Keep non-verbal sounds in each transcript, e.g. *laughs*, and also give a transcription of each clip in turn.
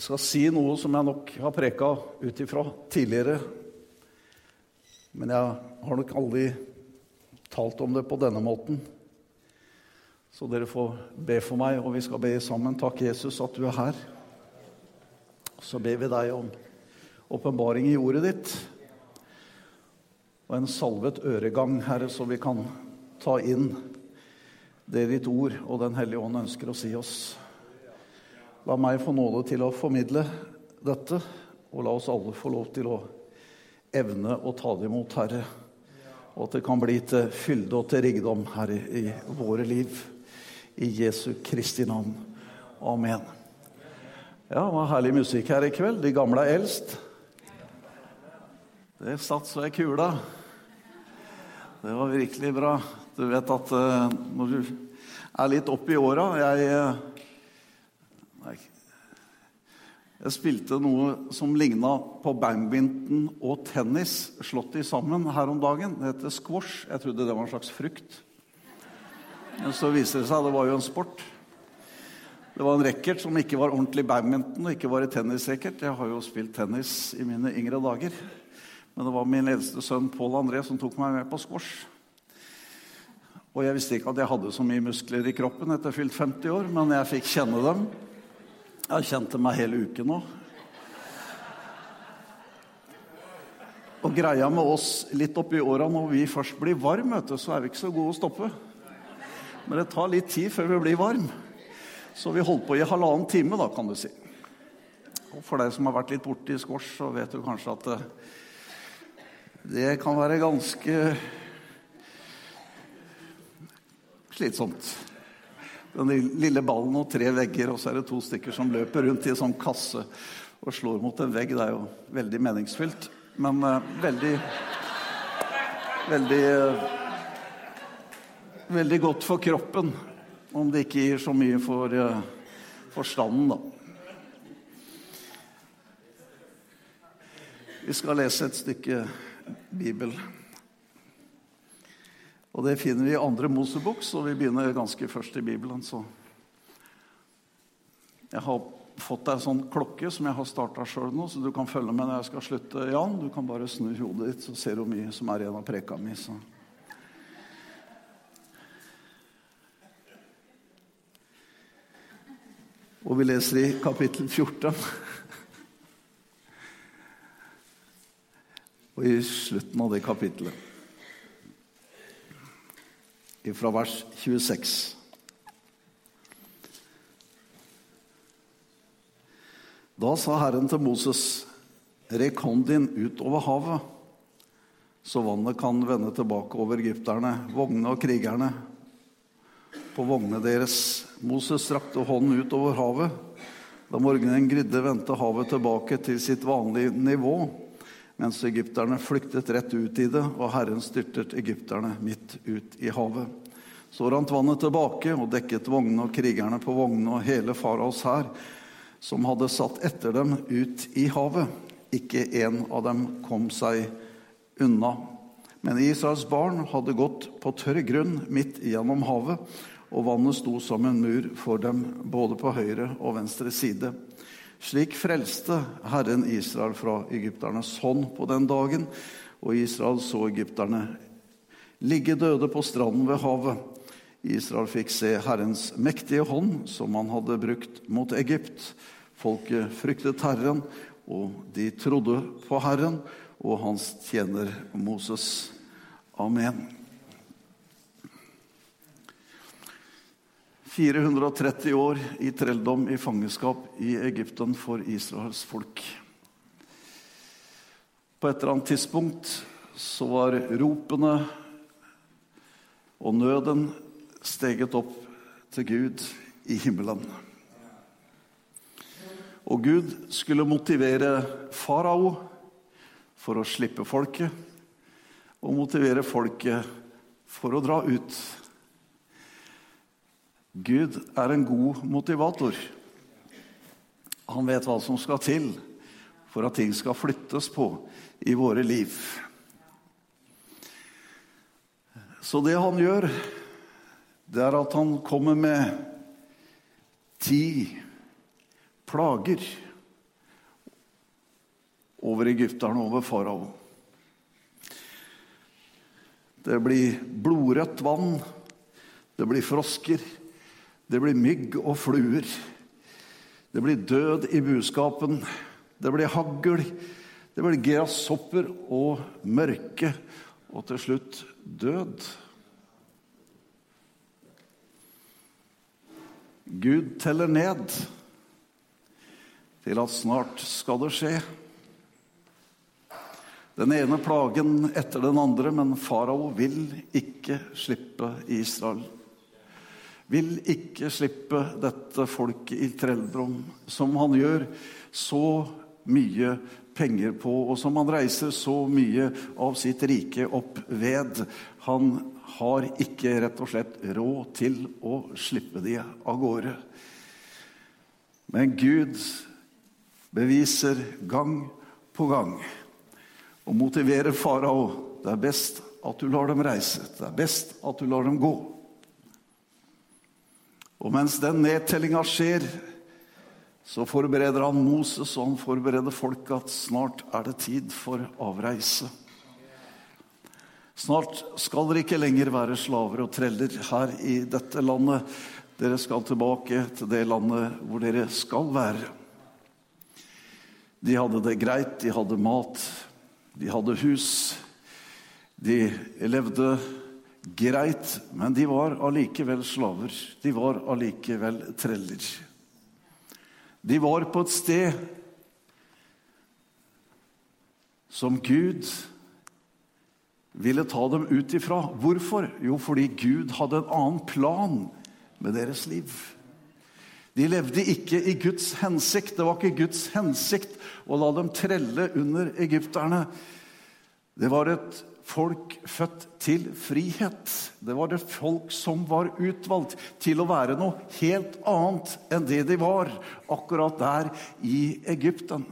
Jeg skal si noe som jeg nok har preka ut ifra tidligere. Men jeg har nok aldri talt om det på denne måten. Så dere får be for meg, og vi skal be sammen. Takk, Jesus, at du er her. Så ber vi deg om åpenbaring i ordet ditt og en salvet øregang, Herre, så vi kan ta inn det ditt ord og Den hellige ånd ønsker å si oss. La meg få nåde til å formidle dette, og la oss alle få lov til å evne å ta det imot, Herre. Og at det kan bli til fylde og til rikdom, Herre, i våre liv. I Jesu Kristi navn. Amen. Ja, det var herlig musikk her i kveld. De gamle er eldst. Det satt så jeg kula. Det var virkelig bra. Du vet at uh, når du er litt oppi åra jeg, uh, jeg spilte noe som ligna på badminton og tennis slått i sammen her om dagen. Det heter squash. Jeg trodde det var en slags frukt. Men så viser det seg at det var jo en sport. Det var en racket som ikke var ordentlig badminton og ikke var et tennisracket. Jeg har jo spilt tennis i mine yngre dager. Men det var min eldste sønn Pål André som tok meg med på squash. Og jeg visste ikke at jeg hadde så mye muskler i kroppen etter fylt 50 år, men jeg fikk kjenne dem. Jeg har kjent det meg hele uken nå. Og greia med oss litt oppi åra når vi først blir varm, så er vi ikke så gode å stoppe. Men det tar litt tid før vi blir varm. Så vi holdt på i halvannen time, da, kan du si. Og for deg som har vært litt borti squash, så vet du kanskje at det kan være ganske slitsomt. Den lille ballen og tre vegger, og så er det to stykker som løper rundt i en sånn kasse og slår mot en vegg. Det er jo veldig meningsfylt, men uh, veldig Veldig uh, Veldig godt for kroppen, om det ikke gir så mye for uh, forstanden, da. Vi skal lese et stykke bibel. Og det finner vi i andre Mosebok, så vi begynner ganske først i Bibelen. Så jeg har fått deg en sånn klokke som jeg har starta sjøl nå, så du kan følge med når jeg skal slutte, Jan. Du kan bare snu hodet ditt, så ser du hvor mye som er igjen av preka mi. Så. Og vi leser i kapittel 14. og i slutten av det kapittelet. Fra vers 26. Da sa Herren til Moses, rekk hånden din ut over havet, så vannet kan vende tilbake over egypterne, vognene og krigerne. På vognene deres. Moses strakte hånden ut over havet. Da morgenen grydde, vendte havet tilbake til sitt vanlige nivå mens egypterne flyktet rett ut i det, og Herren styrtet egypterne midt ut i havet. Så rant vannet tilbake og dekket vognene og krigerne på vognene og hele faraos hær, som hadde satt etter dem ut i havet. Ikke en av dem kom seg unna. Men Israels barn hadde gått på tørr grunn midt gjennom havet, og vannet sto som en mur for dem både på høyre og venstre side. Slik frelste Herren Israel fra egypternes hånd på den dagen, og Israel så egypterne ligge døde på stranden ved havet. Israel fikk se Herrens mektige hånd, som han hadde brukt mot Egypt. Folket fryktet Herren, og de trodde på Herren og hans tjener Moses. Amen. 430 år i trelldom i fangenskap i Egypten for Israels folk. På et eller annet tidspunkt så var ropene og nøden steget opp til Gud i himmelen. Og Gud skulle motivere farao for å slippe folket, og motivere folket for å dra ut. Gud er en god motivator. Han vet hva som skal til for at ting skal flyttes på i våre liv. Så det han gjør, det er at han kommer med ti plager over egypterne, over farao. Det blir blodrødt vann, det blir frosker, det blir mygg og fluer. Det blir død i buskapen, det blir hagl, det blir grashopper og mørke, og til slutt død. Gud teller ned til at snart skal det skje. Den ene plagen etter den andre, men farao vil ikke slippe Israel. Vil ikke slippe dette folket i trelldom, som han gjør så mye penger på, og som han reiser så mye av sitt rike opp ved. Han har ikke rett og slett råd til å slippe de av gårde. Men Gud beviser gang på gang og motiverer farao. Det er best at du lar dem reise. Det er best at du lar dem gå. Og mens den nedtellinga skjer, så forbereder han Moses og han forbereder folket at snart er det tid for avreise. Snart skal dere ikke lenger være slaver og treller her i dette landet. Dere skal tilbake til det landet hvor dere skal være. De hadde det greit, de hadde mat, de hadde hus. De levde greit, men de var allikevel slaver. De var allikevel treller. De var på et sted som Gud ville ta dem ut ifra. Hvorfor? Jo, fordi Gud hadde en annen plan med deres liv. De levde ikke i Guds hensikt. Det var ikke Guds hensikt å la dem trelle under egypterne. Det var et folk født til frihet. Det var det folk som var utvalgt til å være noe helt annet enn det de var akkurat der i Egypten.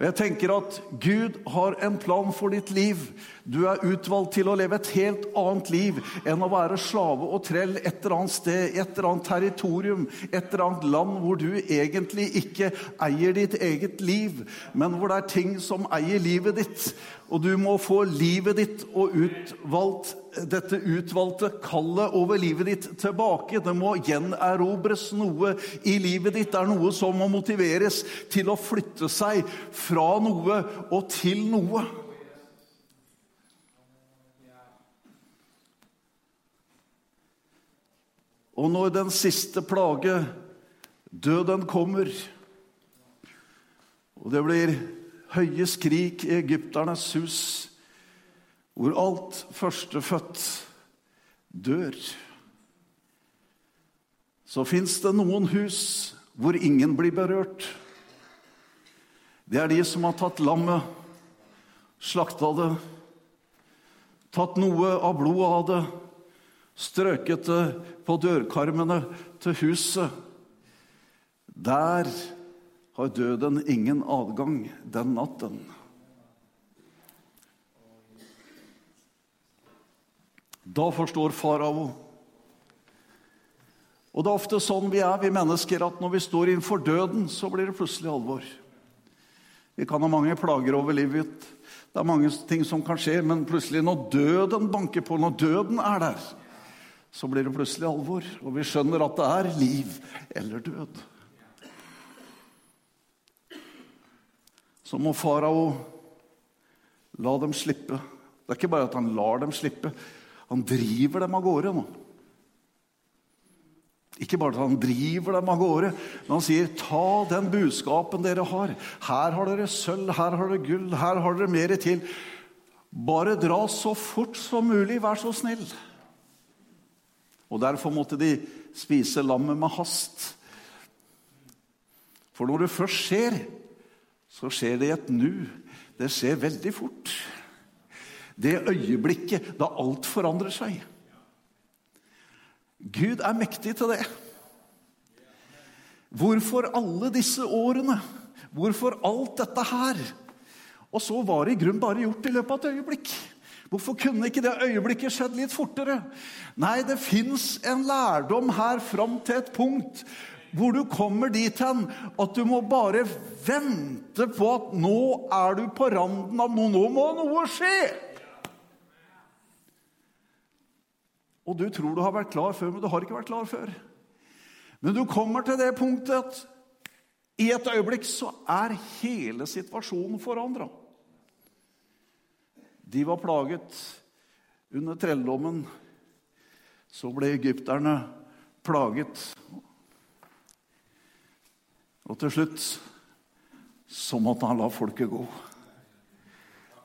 Og jeg tenker at Gud har en plan for ditt liv. Du er utvalgt til å leve et helt annet liv enn å være slave og trell et eller annet sted, et eller annet territorium, et eller annet land hvor du egentlig ikke eier ditt eget liv, men hvor det er ting som eier livet ditt. Og du må få livet ditt og utvalgt, dette utvalgte kallet over livet ditt tilbake. Det må gjenerobres noe i livet ditt. Det er noe som må motiveres til å flytte seg fra noe og til noe. Og når den siste plage, døden, kommer, og det blir høye skrik i egypternes hus, hvor alt førstefødt dør. Så fins det noen hus hvor ingen blir berørt. Det er de som har tatt lammet, slakta det, tatt noe av blodet av det, strøket det på dørkarmene til huset. Der har døden ingen adgang den natten. Da forstår farao. Og det er ofte sånn vi er, vi mennesker, at når vi står innenfor døden, så blir det plutselig alvor. Vi kan ha mange plager over livet. Det er mange ting som kan skje, men plutselig når døden banker på, når døden er der, så blir det plutselig alvor. Og vi skjønner at det er liv eller død. så må farao la dem slippe. Det er ikke bare at han lar dem slippe, han driver dem av gårde nå. Ikke bare at han driver dem av gårde, men han sier, 'Ta den budskapen dere har.' 'Her har dere sølv, her har dere gull, her har dere mer til.' 'Bare dra så fort som mulig, vær så snill.' Og Derfor måtte de spise lammet med hast. For når det først skjer, så skjer det i et nu. Det skjer veldig fort. Det øyeblikket da alt forandrer seg. Gud er mektig til det. Hvorfor alle disse årene? Hvorfor alt dette her? Og så var det i grunnen bare gjort i løpet av et øyeblikk. Hvorfor kunne ikke det øyeblikket skjedd litt fortere? Nei, det fins en lærdom her fram til et punkt hvor du kommer dit hen at du må bare vente på at nå er du på randen av noe. Nå må noe skje! Og du tror du har vært klar før, men du har ikke vært klar før. Men du kommer til det punktet at i et øyeblikk så er hele situasjonen forandra. De var plaget under trelldommen. Så ble egypterne plaget. Og til slutt så måtte han la folket gå.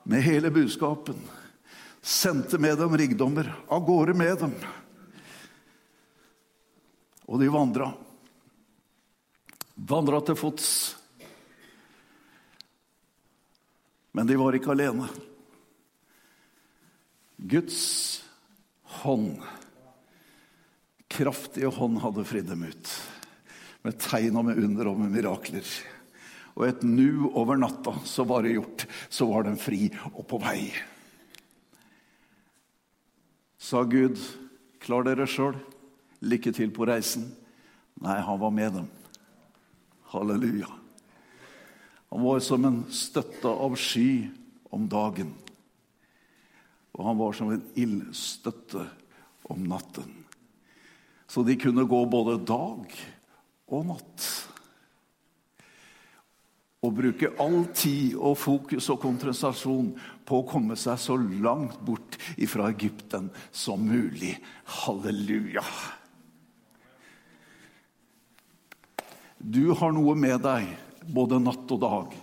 Med hele budskapen. Sendte med dem rikdommer. Av gårde med dem. Og de vandra. Vandra til fots. Men de var ikke alene. Guds hånd, kraftige hånd, hadde fridd dem ut. Med tegn og med under og med mirakler. Og et nu over natta så var det gjort. Så var den fri og på vei. Sa Gud, klar dere sjøl. Lykke til på reisen. Nei, han var med dem. Halleluja. Han var som en støtte av sky om dagen. Og han var som en ildstøtte om natten. Så de kunne gå både dag og natt. Og bruke all tid og fokus og konsentrasjon på å komme seg så langt bort fra Egypten som mulig. Halleluja. Du har noe med deg både natt og dag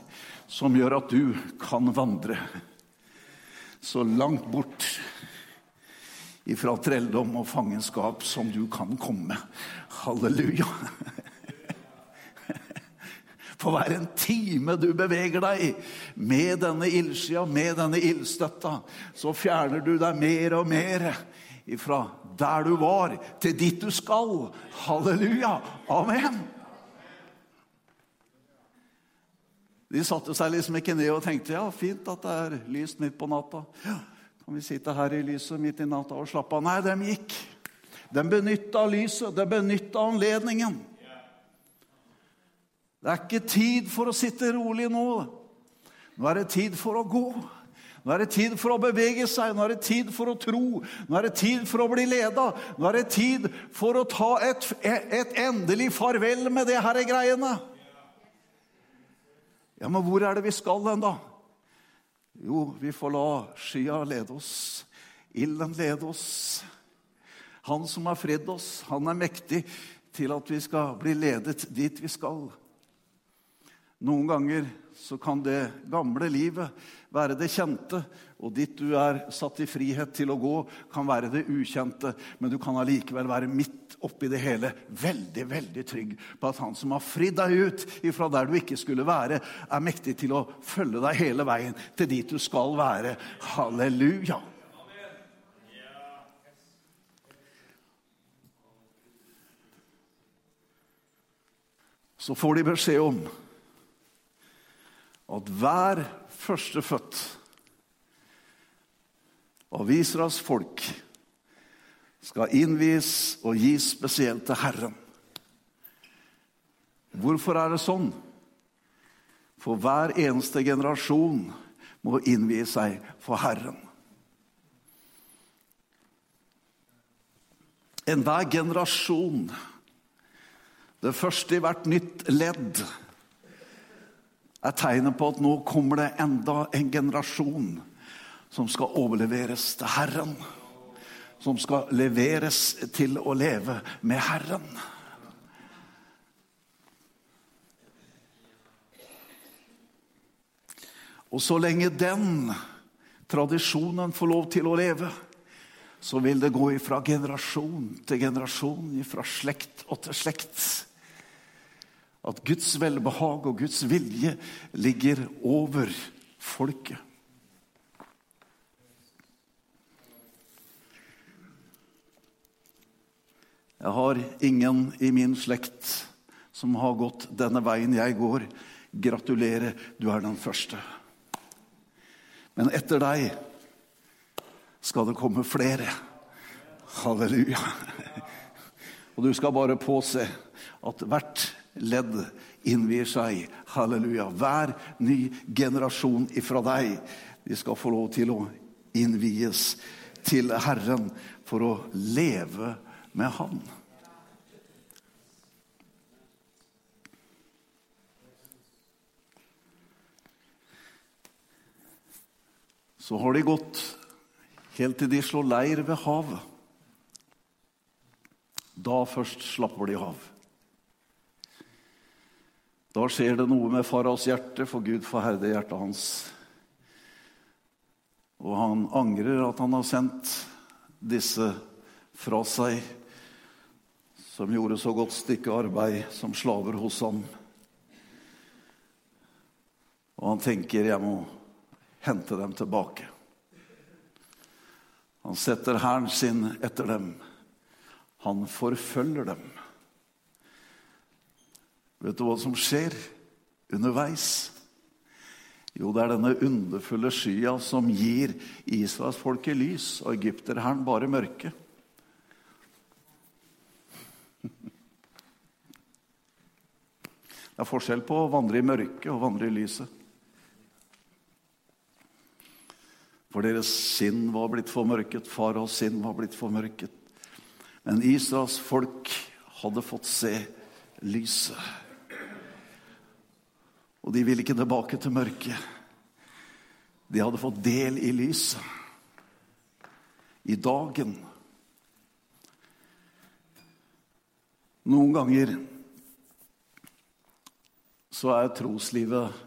som gjør at du kan vandre så langt bort ifra trelldom og fangenskap som du kan komme. Halleluja. For hver en time du beveger deg med denne ildskia, med denne ildstøtta, så fjerner du deg mer og mer ifra der du var, til dit du skal. Halleluja. Amen. De satte seg liksom ikke ned og tenkte ja, fint at det er lyst midt på natta. Ja, kan vi sitte her i lyset midt i natta og slappe av? Nei, de gikk. De benytta lyset, de benytta anledningen. Det er ikke tid for å sitte rolig nå. Nå er det tid for å gå. Nå er det tid for å bevege seg, nå er det tid for å tro, nå er det tid for å bli leda. Nå er det tid for å ta et, et endelig farvel med det her greiene. Ja, men hvor er det vi skal hen, da? Jo, vi får la skya lede oss. Ilden lede oss. Han som har fridd oss, han er mektig til at vi skal bli ledet dit vi skal. Noen ganger så kan det gamle livet være det kjente, og dit du er satt i frihet til å gå, kan være det ukjente. Men du kan allikevel være midt oppi det hele veldig veldig trygg på at han som har fridd deg ut ifra der du ikke skulle være, er mektig til å følge deg hele veien til dit du skal være. Halleluja. Så får de beskjed om at hver førstefødt av Israels folk skal innvies og gis spesielt til Herren. Hvorfor er det sånn? For hver eneste generasjon må innvie seg for Herren. Enhver generasjon, det første i hvert nytt ledd, er tegnet på at nå kommer det enda en generasjon som skal overleveres til Herren. Som skal leveres til å leve med Herren. Og så lenge den tradisjonen får lov til å leve, så vil det gå fra generasjon til generasjon, fra slekt og til slekt. At Guds velbehag og Guds vilje ligger over folket. Jeg har ingen i min slekt som har gått denne veien jeg går. Gratulerer, du er den første. Men etter deg skal det komme flere. Halleluja. Og du skal bare påse at hvert ledd innvier seg. Halleluja. Hver ny generasjon ifra deg, de skal få lov til å innvies til Herren for å leve med Han. Så har de gått helt til de slår leir ved havet. Da først slapper de av. Da skjer det noe med faras hjerte, for Gud forherder hjertet hans. Og han angrer at han har sendt disse fra seg, som gjorde så godt stykke arbeid som slaver hos ham. Og han tenker jeg må hente dem tilbake. Han setter hæren sin etter dem. Han forfølger dem. Vet du hva som skjer underveis? Jo, det er denne underfulle skya som gir Israelsfolket lys, og egypterhæren bare mørke. Det er forskjell på å vandre i mørket og vandre i lyset. For deres sinn var blitt formørket, faraos sinn var blitt formørket. Men Israels folk hadde fått se lyset. Og de ville ikke tilbake til mørket. De hadde fått del i lyset. I dagen. Noen ganger så er troslivet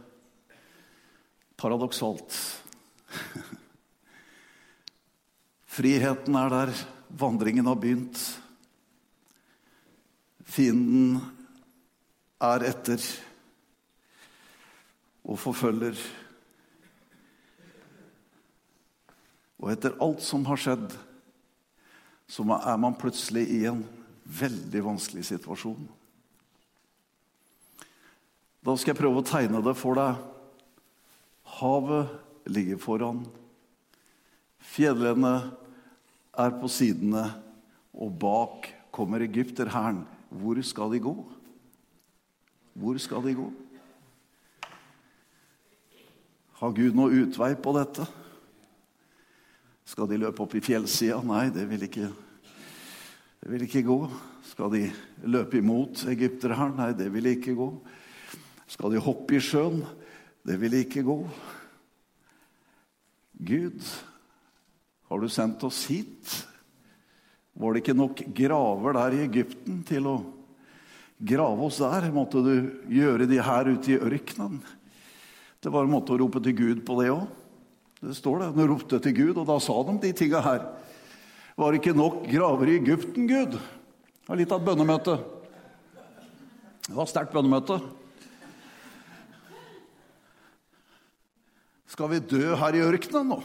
paradoksalt. Friheten er der. Vandringen har begynt. Fienden er etter og forfølger. Og etter alt som har skjedd, så er man plutselig i en veldig vanskelig situasjon. Da skal jeg prøve å tegne det for deg. Havet ligger foran. Fjellene er på sidene, og bak kommer egypterhæren. Hvor skal de gå? Hvor skal de gå? Har Gud noe utvei på dette? Skal de løpe opp i fjellsida? Nei, det vil ikke, det vil ikke gå. Skal de løpe imot egyptere her? Nei, det vil ikke gå. Skal de hoppe i sjøen? Det vil ikke gå. Gud har du sendt oss hit? Var det ikke nok graver der i Egypten til å grave oss der? Måtte du gjøre de her ute i ørkenen? Det var en måte å rope til Gud på det òg. Det står det. De ropte til Gud, og da sa de de tinga her. Var det ikke nok graver i Egypten, Gud? Det var litt av et bønnemøte. Det var sterkt bønnemøte. Skal vi dø her i ørkenen nå?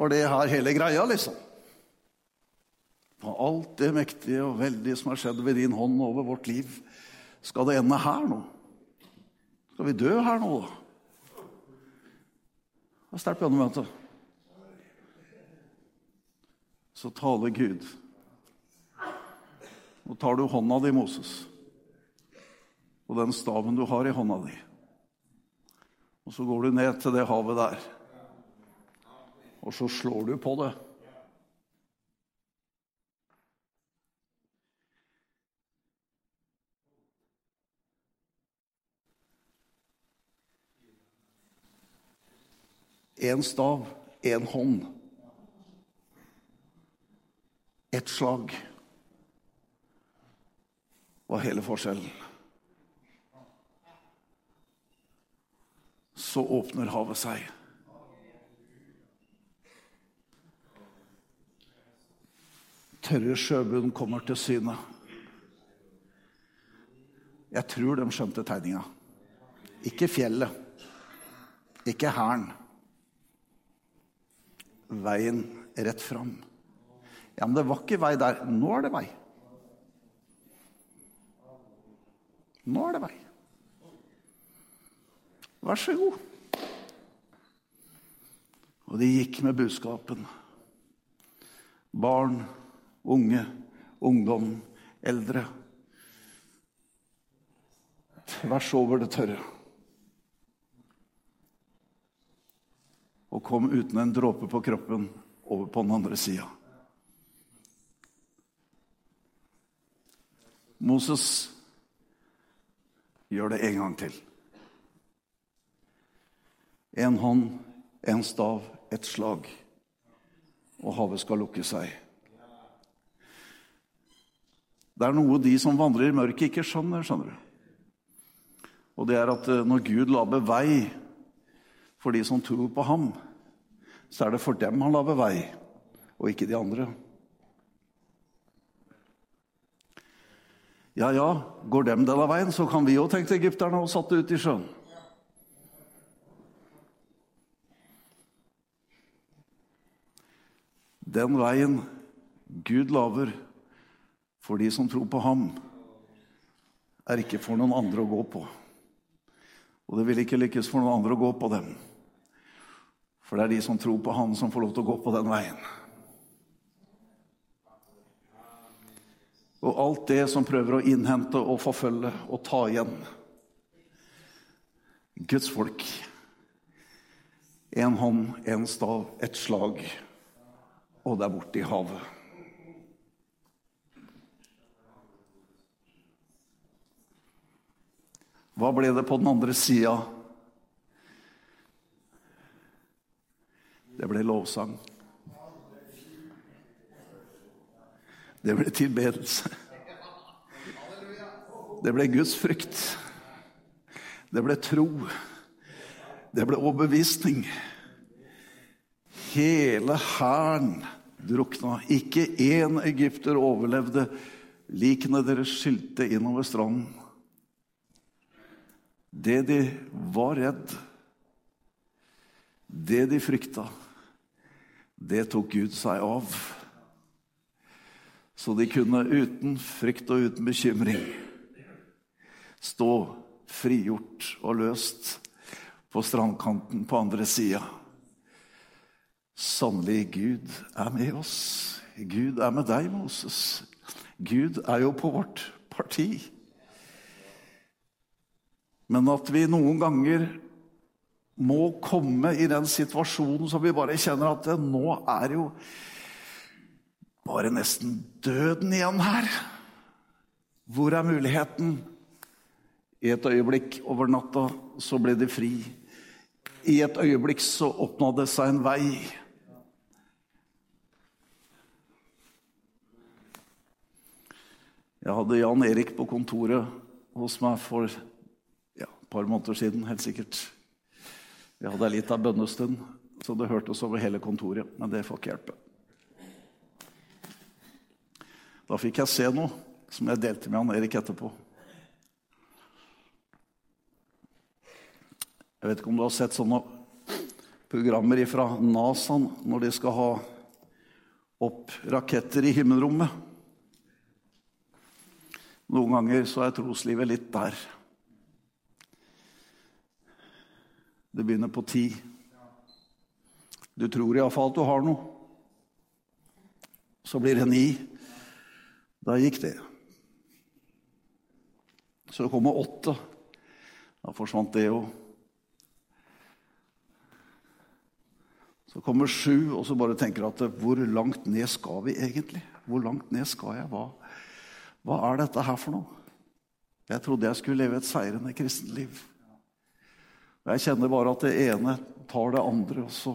Var det her hele greia, liksom? På alt det mektige og veldige som har skjedd ved din hånd over vårt liv, skal det ende her nå? Skal vi dø her nå, da? Det er sterkt bønnemøte. Så taler Gud. Nå tar du hånda di, Moses, og den staven du har i hånda di. Og så går du ned til det havet der og så slår du på det. Én stav, én hånd. Ett slag var hele forskjellen. Så åpner havet seg. tørre sjøbunn kommer til syne. Jeg tror de skjønte tegninga. Ikke fjellet, ikke hæren. Veien rett fram. Ja, men det var ikke vei der. Nå er det vei. Nå er det vei. Vær så god. Og de gikk med budskapen. Barn unge ungdom, eldre. Tvers over det tørre. Og kom uten en dråpe på kroppen over på den andre sida. Moses gjør det en gang til. En hånd, en stav, et slag, og havet skal lukke seg. Det er noe de som vandrer i mørket, ikke skjønner. skjønner du. Og det er at eh, når Gud laber vei for de som tror på ham, så er det for dem han lager vei, og ikke de andre. Ja, ja, går dem denne veien, så kan vi òg, tenkte egypterne og satte ut i sjøen. Den veien Gud lager for de som tror på ham, er ikke for noen andre å gå på. Og det vil ikke lykkes for noen andre å gå på dem. For det er de som tror på Han, som får lov til å gå på den veien. Og alt det som prøver å innhente og forfølge og ta igjen Guds folk. En hånd, en stav, et slag og det er borte i havet. Hva ble det på den andre sida? Det ble lovsang. Det ble tilbedelse. Det ble Guds frykt. Det ble tro. Det ble overbevisning. Hele hæren drukna. Ikke én egypter overlevde. Likene deres skylte innover stranden. Det de var redd, det de frykta, det tok Gud seg av. Så de kunne uten frykt og uten bekymring stå frigjort og løst på strandkanten på andre sida. Sannelig, Gud er med oss. Gud er med deg, Moses. Gud er jo på vårt parti. Men at vi noen ganger må komme i den situasjonen som vi bare kjenner at det, nå er jo bare nesten døden igjen her. Hvor er muligheten? I et øyeblikk over natta så ble de fri. I et øyeblikk så åpna det seg en vei. Jeg hadde Jan Erik på kontoret hos meg for ja, et par måneder siden, helt sikkert. Vi hadde litt av bønnestund, så det hørtes over hele kontoret. Men det får ikke hjelpe. Da fikk jeg se noe som jeg delte med han Erik etterpå. Jeg vet ikke om du har sett sånne programmer fra NASA når de skal ha opp raketter i himmelrommet. Noen ganger så er troslivet litt der. Det begynner på ti. Du tror iallfall at du har noe. Så blir det ni. Da gikk det. Så det kommer åtte. Da forsvant det òg. Så kommer sju, og så bare tenker at hvor langt ned skal vi egentlig? Hvor langt ned skal jeg? Hva? Hva er dette her for noe? Jeg trodde jeg skulle leve et seirende kristenliv. Jeg kjenner bare at det ene tar det andre, og så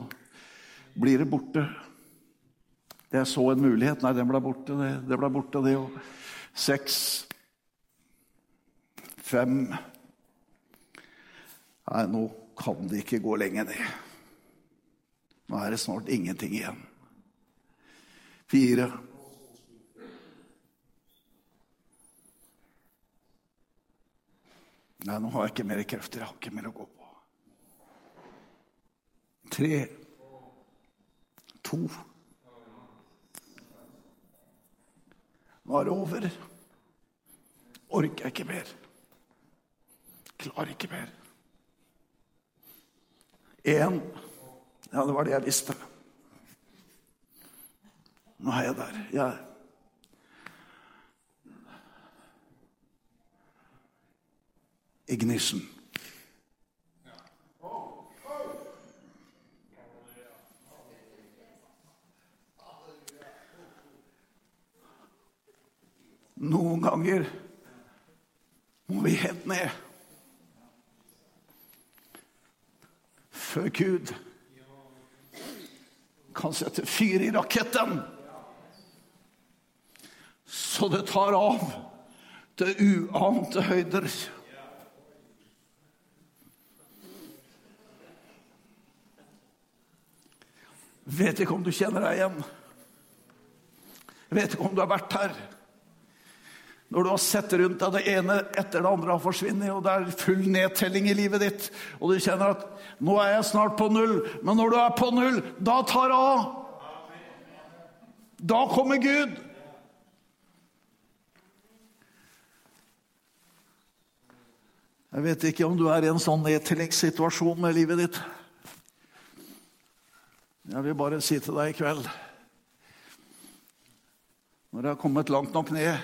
blir det borte. Jeg så en mulighet. Nei, den ble borte. Det, det ble borte, det òg. Seks. Fem. Nei, nå kan det ikke gå lenge ned. Nå er det snart ingenting igjen. Fire. Nei, nå har jeg ikke mer krefter. Jeg har ikke mer å gå på. Tre. To. Nå er det over. Orker jeg ikke mer. Klarer ikke mer. Én. Ja, det var det jeg visste. Nå er jeg der. Jeg Ignition. Noen ganger må vi helt ned. Før Gud kan sette fyr i raketten. Så det tar av til uante høyder. Vet ikke om du kjenner deg igjen. Vet ikke om du har vært her. Når du har sett rundt deg det ene etter det andre har forsvunnet, og det er full nedtelling i livet ditt, og du kjenner at 'nå er jeg snart på null', men når du er på null, da tar det av. Da kommer Gud. Jeg vet ikke om du er i en sånn nedtellingssituasjon med livet ditt. Jeg vil bare si til deg i kveld Når jeg har kommet langt nok ned,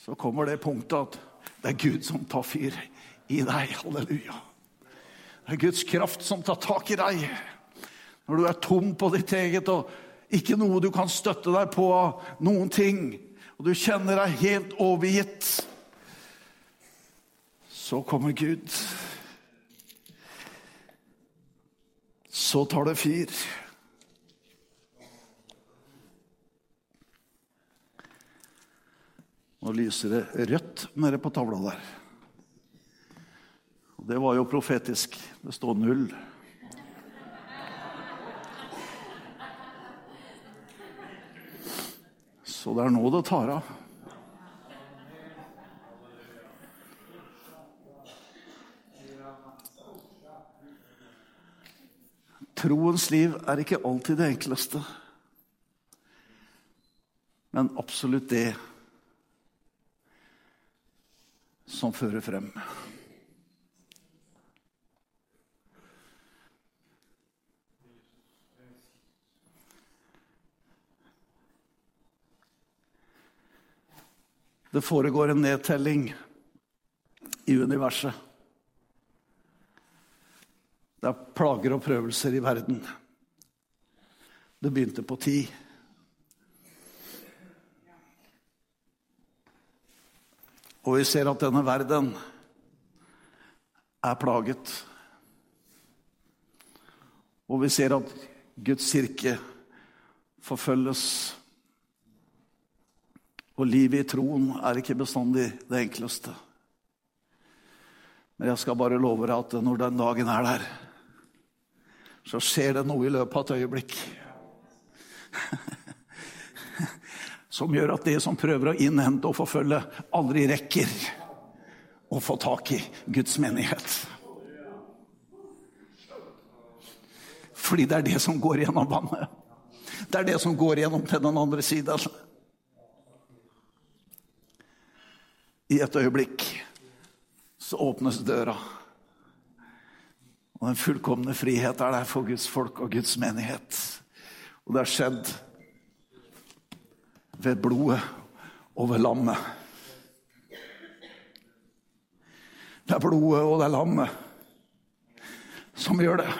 så kommer det punktet at det er Gud som tar fyr i deg. Halleluja. Det er Guds kraft som tar tak i deg. Når du er tom på ditt eget og ikke noe du kan støtte deg på av noen ting, og du kjenner deg helt overgitt, så kommer Gud. Så tar det fyr. Nå lyser det rødt nede på tavla der. Og det var jo profetisk. Det står null. Så det er nå det tar av. Troens liv er ikke alltid det enkleste, men absolutt det som fører frem. Det foregår en nedtelling i universet. Det er plager og prøvelser i verden. Det begynte på ti. Og vi ser at denne verden er plaget. Og vi ser at Guds kirke forfølges. Og livet i troen er ikke bestandig det enkleste. Men jeg skal bare love deg at når den dagen er der, så skjer det noe i løpet av et øyeblikk. *laughs* Som gjør at det som prøver å innhente og forfølge, aldri rekker å få tak i Guds menighet. Fordi det er det som går gjennom vannet. Det er det som går gjennom til den andre siden. I et øyeblikk så åpnes døra. Og den fullkomne frihet er der for Guds folk og Guds menighet. Og det har skjedd ved blodet og ved lammet. Det er blodet og det er lammet som gjør det.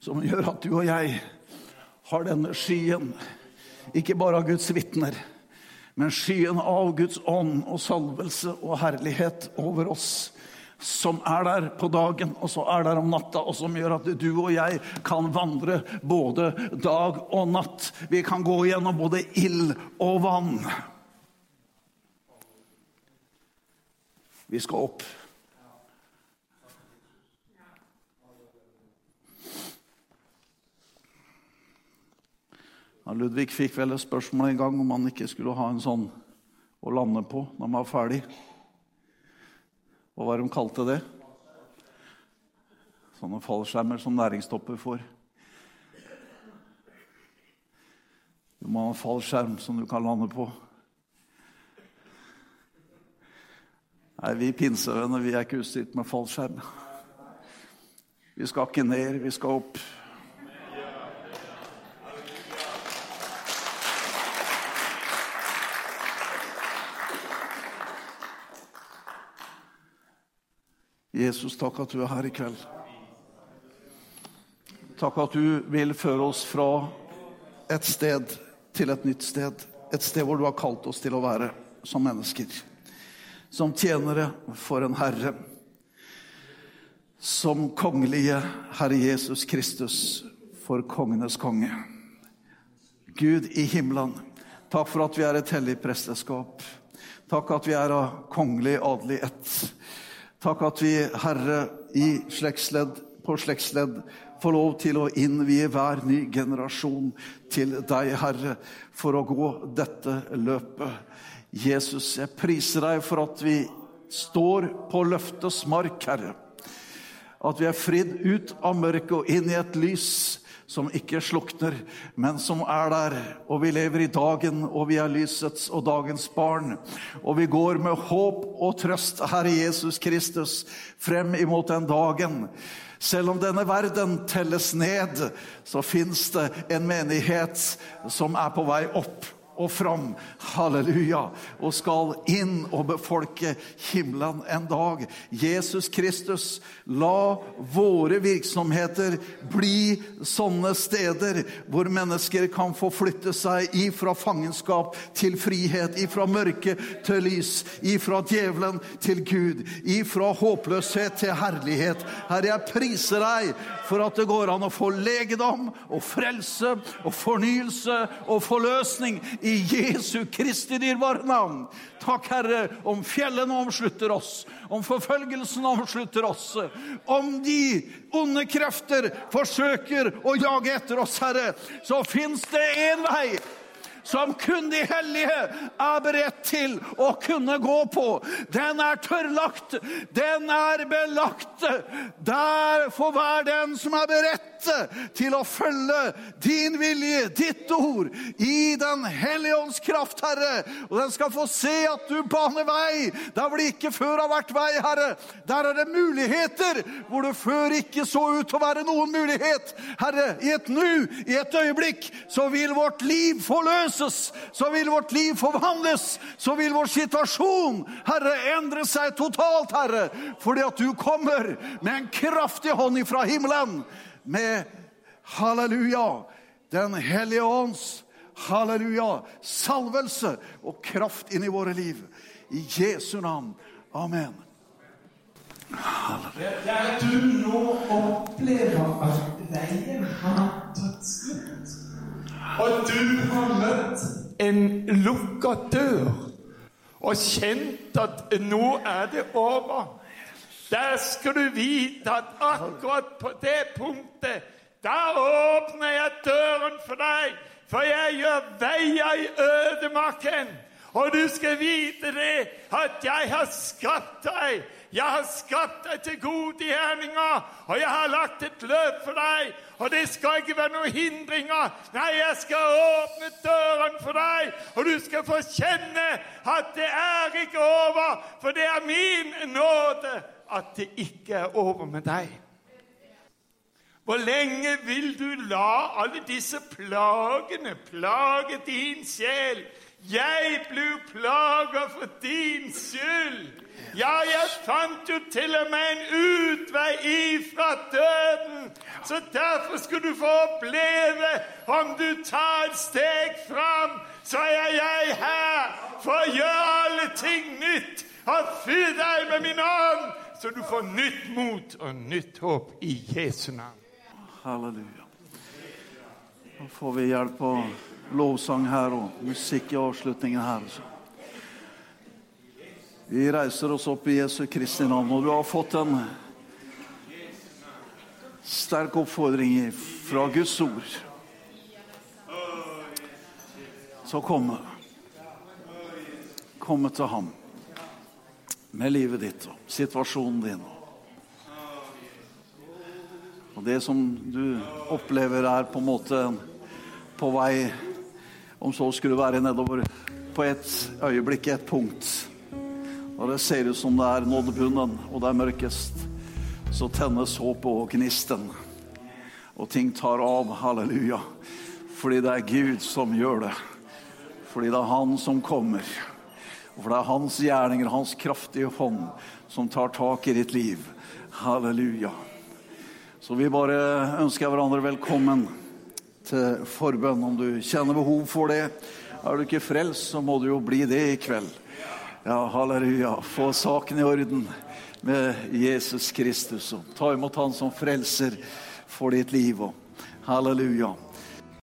Som gjør at du og jeg har denne skyen, ikke bare av Guds vitner, men skyen av Guds ånd og salvelse og herlighet over oss som er der på dagen, og så er der om natta, og som gjør at du og jeg kan vandre både dag og natt. Vi kan gå gjennom både ild og vann. Vi skal opp. Ludvig fikk vel et spørsmål en gang om han ikke skulle ha en sånn å lande på når han var ferdig. Hva var det de kalte det? Sånne fallskjermer som næringstopper får. Du må ha en fallskjerm som du kan lande på. Nei, vi pinsevenner vi er ikke utstyrt med fallskjerm. Vi skal ikke ned, vi skal opp. Jesus, takk at du er her i kveld. Takk at du vil føre oss fra et sted til et nytt sted. Et sted hvor du har kalt oss til å være som mennesker. Som tjenere for en herre. Som kongelige Herre Jesus Kristus for kongenes konge. Gud i himmelen, takk for at vi er et hellig presteskap. Takk at vi er av kongelig adelig ett. Takk at vi, Herre, i slektsledd på slektsledd får lov til å innvie hver ny generasjon til deg, Herre, for å gå dette løpet. Jesus, jeg priser deg for at vi står på løftets mark, Herre. At vi er fridd ut av mørket og inn i et lys som ikke slukner, men som er der. Og vi lever i dagen, og vi er lysets og dagens barn. Og vi går med håp og trøst, Herre Jesus Kristus, frem imot den dagen. Selv om denne verden telles ned, så fins det en menighet som er på vei opp og fram, halleluja, og skal inn og befolke himmelen en dag. Jesus Kristus, la våre virksomheter bli sånne steder hvor mennesker kan få flytte seg ifra fangenskap til frihet, ifra mørke til lys, ifra djevelen til Gud, ifra håpløshet til herlighet. Herre, jeg priser deg for at det går an å få legedom og frelse og fornyelse og forløsning i Jesu Kristi dyrebare navn. Takk, Herre, om fjellene omslutter oss, om forfølgelsen omslutter oss, om de onde krefter forsøker å jage etter oss, Herre, så fins det én vei som kun de hellige er beredt til å kunne gå på. Den er tørrlagt, den er belagt. Der for hver den som er beredt til å følge din vilje, ditt ord, i Den hellige ånds kraft, Herre. Og den skal få se at du baner vei der hvor det ikke før har vært vei, Herre. Der er det muligheter hvor det før ikke så ut til å være noen mulighet. Herre, i et nu, i et øyeblikk, så vil vårt liv forløses. Så vil vårt liv forvandles. Så vil vår situasjon, Herre, endre seg totalt, Herre. Fordi at du kommer med en kraftig hånd ifra himmelen med halleluja, Den hellige ånds halleluja, salvelse og kraft inn i våre liv. I Jesu navn. Amen. Der du nå opplever at veien har tatt slutt, og du har møtt en lukka dør og kjent at nå er det over der skal du vite at akkurat på det punktet, da åpner jeg døren for deg. For jeg gjør veier i ødemarken. Og du skal vite det, at jeg har skapt deg. Jeg har skapt deg til gode gjerninger, og jeg har lagt et løp for deg. Og det skal ikke være noen hindringer. Nei, jeg skal åpne døren for deg, og du skal få kjenne at det er ikke over, for det er min nåde at det ikke er over med deg? Hvor lenge vil du la alle disse plagene plage din sjel? Jeg blir plaga for din skyld. Ja, jeg fant jo til og med en utvei ifra døden. Så derfor skulle du få oppleve om du tar et steg fram, så er jeg her for å gjøre alle ting nytt og fyr deg med min ånd så du får nytt mot og nytt håp i Jesu navn. Halleluja. Nå får vi hjelp av lovsang her og musikk i avslutningen her. Vi reiser oss opp i Jesu Kristi navn, og du har fått en sterk oppfordring fra Guds ord. Så komme. Komme til ham med livet ditt og situasjonen din. Og det som du opplever, er på en måte på vei Om så skulle være nedover på et øyeblikk, et punkt. Og det ser ut som det er nådd bunnen, og det er mørkest. Så tennes håpet og gnisten. Og ting tar av. Halleluja. Fordi det er Gud som gjør det. Fordi det er Han som kommer. Og For det er hans gjerninger, hans kraftige hånd, som tar tak i ditt liv. Halleluja. Så vi bare ønsker hverandre velkommen til forbønn om du kjenner behov for det. Er du ikke frelst, så må du jo bli det i kveld. Ja, halleluja. Få saken i orden med Jesus Kristus og ta imot Han som frelser for ditt liv. Og halleluja.